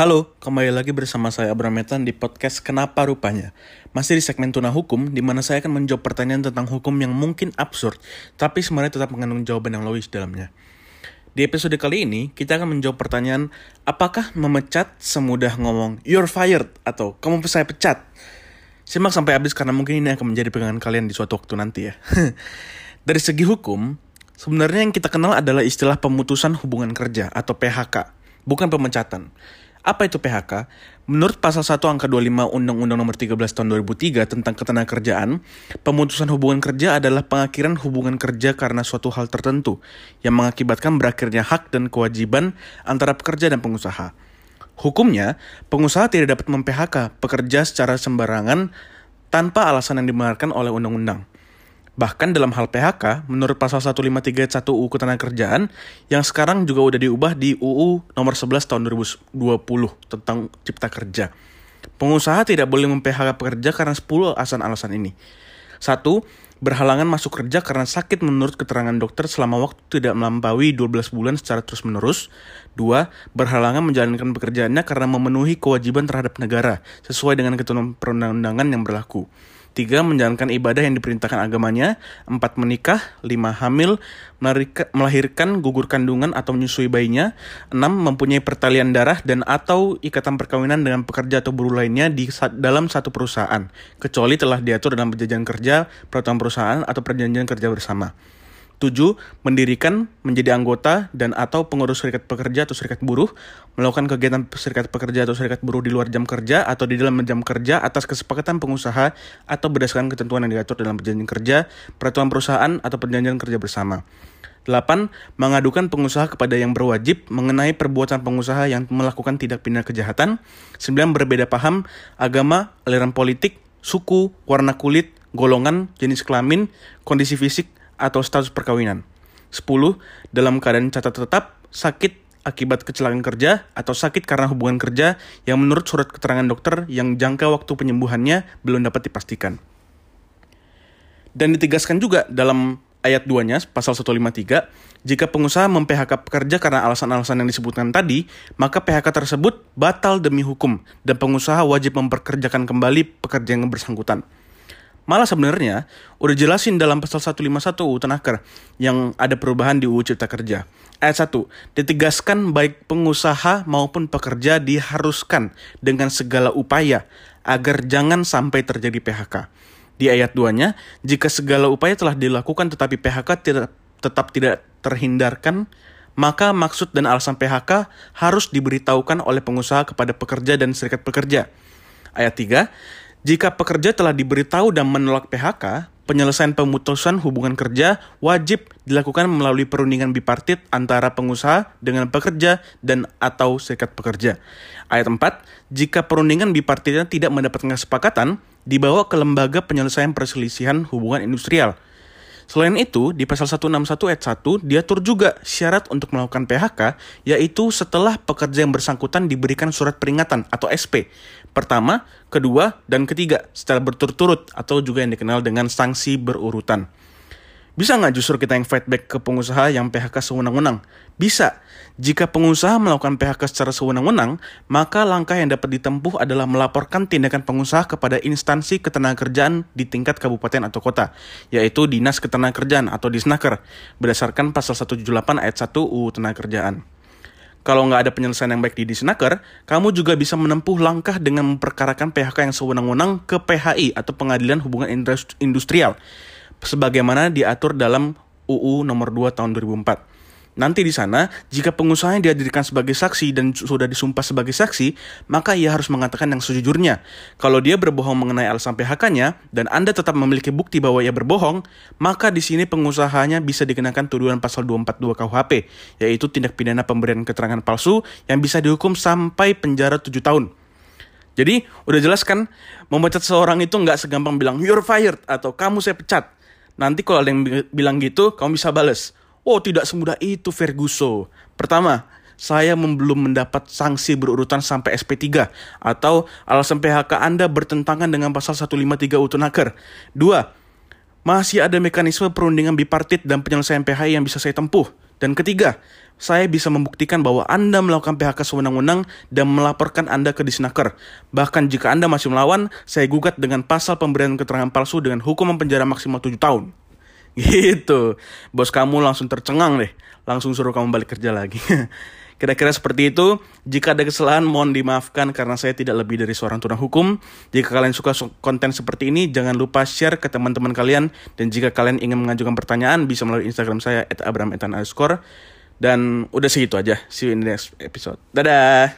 Halo, kembali lagi bersama saya Abraham Metan di podcast Kenapa Rupanya. Masih di segmen Tuna Hukum, di mana saya akan menjawab pertanyaan tentang hukum yang mungkin absurd, tapi sebenarnya tetap mengandung jawaban yang logis dalamnya. Di episode kali ini, kita akan menjawab pertanyaan, apakah memecat semudah ngomong, you're fired, atau kamu saya pecat? Simak sampai habis karena mungkin ini akan menjadi pegangan kalian di suatu waktu nanti ya. Dari segi hukum, sebenarnya yang kita kenal adalah istilah pemutusan hubungan kerja atau PHK, bukan pemecatan. Apa itu PHK? Menurut pasal 1 angka 25 Undang-Undang Nomor 13 Tahun 2003 tentang ketenagakerjaan, pemutusan hubungan kerja adalah pengakhiran hubungan kerja karena suatu hal tertentu yang mengakibatkan berakhirnya hak dan kewajiban antara pekerja dan pengusaha. Hukumnya, pengusaha tidak dapat mem-PHK pekerja secara sembarangan tanpa alasan yang dibenarkan oleh undang-undang. Bahkan dalam hal PHK, menurut pasal 1531 UU Ketenagakerjaan yang sekarang juga udah diubah di UU nomor 11 tahun 2020 tentang Cipta Kerja. Pengusaha tidak boleh mem-PHK pekerja karena 10 alasan-alasan ini. Satu, berhalangan masuk kerja karena sakit menurut keterangan dokter selama waktu tidak melampaui 12 bulan secara terus-menerus. Dua, berhalangan menjalankan pekerjaannya karena memenuhi kewajiban terhadap negara sesuai dengan ketentuan perundang-undangan yang berlaku. Tiga, menjalankan ibadah yang diperintahkan agamanya. Empat, menikah. Lima, hamil. Melahirkan, gugur kandungan atau menyusui bayinya. Enam, mempunyai pertalian darah dan atau ikatan perkawinan dengan pekerja atau buruh lainnya di dalam satu perusahaan. Kecuali telah diatur dalam perjanjian kerja, peraturan perusahaan, atau perjanjian kerja bersama. 7. Mendirikan, menjadi anggota, dan atau pengurus serikat pekerja atau serikat buruh, melakukan kegiatan serikat pekerja atau serikat buruh di luar jam kerja atau di dalam jam kerja atas kesepakatan pengusaha atau berdasarkan ketentuan yang diatur dalam perjanjian kerja, peraturan perusahaan, atau perjanjian kerja bersama. 8. Mengadukan pengusaha kepada yang berwajib mengenai perbuatan pengusaha yang melakukan tindak pidana kejahatan. 9. Berbeda paham, agama, aliran politik, suku, warna kulit, golongan, jenis kelamin, kondisi fisik, atau status perkawinan. 10. Dalam keadaan catat tetap, sakit akibat kecelakaan kerja atau sakit karena hubungan kerja yang menurut surat keterangan dokter yang jangka waktu penyembuhannya belum dapat dipastikan. Dan ditegaskan juga dalam ayat 2-nya, pasal 153, jika pengusaha mem-PHK pekerja karena alasan-alasan yang disebutkan tadi, maka PHK tersebut batal demi hukum dan pengusaha wajib memperkerjakan kembali pekerja yang bersangkutan. Malah sebenarnya udah jelasin dalam pasal 151 UU Tenaker yang ada perubahan di UU Cipta Kerja. Ayat 1, ditegaskan baik pengusaha maupun pekerja diharuskan dengan segala upaya agar jangan sampai terjadi PHK. Di ayat 2-nya, jika segala upaya telah dilakukan tetapi PHK tidak, tetap tidak terhindarkan, maka maksud dan alasan PHK harus diberitahukan oleh pengusaha kepada pekerja dan serikat pekerja. Ayat 3, jika pekerja telah diberitahu dan menolak PHK, penyelesaian pemutusan hubungan kerja wajib dilakukan melalui perundingan bipartit antara pengusaha dengan pekerja dan atau serikat pekerja. Ayat 4, jika perundingan bipartitnya tidak mendapatkan kesepakatan, dibawa ke lembaga penyelesaian perselisihan hubungan industrial – Selain itu, di pasal 161 ayat 1 diatur juga syarat untuk melakukan PHK, yaitu setelah pekerja yang bersangkutan diberikan surat peringatan atau SP. Pertama, kedua, dan ketiga secara berturut-turut atau juga yang dikenal dengan sanksi berurutan. Bisa nggak justru kita yang fight back ke pengusaha yang PHK sewenang-wenang? Bisa. Jika pengusaha melakukan PHK secara sewenang-wenang, maka langkah yang dapat ditempuh adalah melaporkan tindakan pengusaha kepada instansi ketenagakerjaan di tingkat kabupaten atau kota, yaitu Dinas Ketenagakerjaan atau Disnaker, berdasarkan pasal 178 ayat 1 UU Tenaga Kalau nggak ada penyelesaian yang baik di Disnaker, kamu juga bisa menempuh langkah dengan memperkarakan PHK yang sewenang-wenang ke PHI atau Pengadilan Hubungan Industrial sebagaimana diatur dalam UU nomor 2 tahun 2004. Nanti di sana, jika pengusaha yang dihadirkan sebagai saksi dan sudah disumpah sebagai saksi, maka ia harus mengatakan yang sejujurnya. Kalau dia berbohong mengenai alasan PHK-nya dan Anda tetap memiliki bukti bahwa ia berbohong, maka di sini pengusahanya bisa dikenakan tuduhan pasal 242 KUHP, yaitu tindak pidana pemberian keterangan palsu yang bisa dihukum sampai penjara 7 tahun. Jadi, udah jelas kan, memecat seorang itu nggak segampang bilang, you're fired, atau kamu saya pecat Nanti kalau ada yang bilang gitu, kamu bisa bales. Oh, tidak semudah itu, Ferguso. Pertama, saya belum mendapat sanksi berurutan sampai SP3 atau alasan PHK Anda bertentangan dengan pasal 153 Utunaker. Dua, masih ada mekanisme perundingan bipartit dan penyelesaian PHI yang bisa saya tempuh. Dan ketiga, saya bisa membuktikan bahwa Anda melakukan PHK sewenang-wenang dan melaporkan Anda ke Disnaker. Bahkan jika Anda masih melawan, saya gugat dengan pasal pemberian keterangan palsu dengan hukuman penjara maksimal 7 tahun. Gitu. Bos kamu langsung tercengang deh. Langsung suruh kamu balik kerja lagi. Kira-kira seperti itu. Jika ada kesalahan, mohon dimaafkan karena saya tidak lebih dari seorang tunang hukum. Jika kalian suka konten seperti ini, jangan lupa share ke teman-teman kalian. Dan jika kalian ingin mengajukan pertanyaan, bisa melalui Instagram saya, at Dan udah segitu aja. See you in the next episode. Dadah!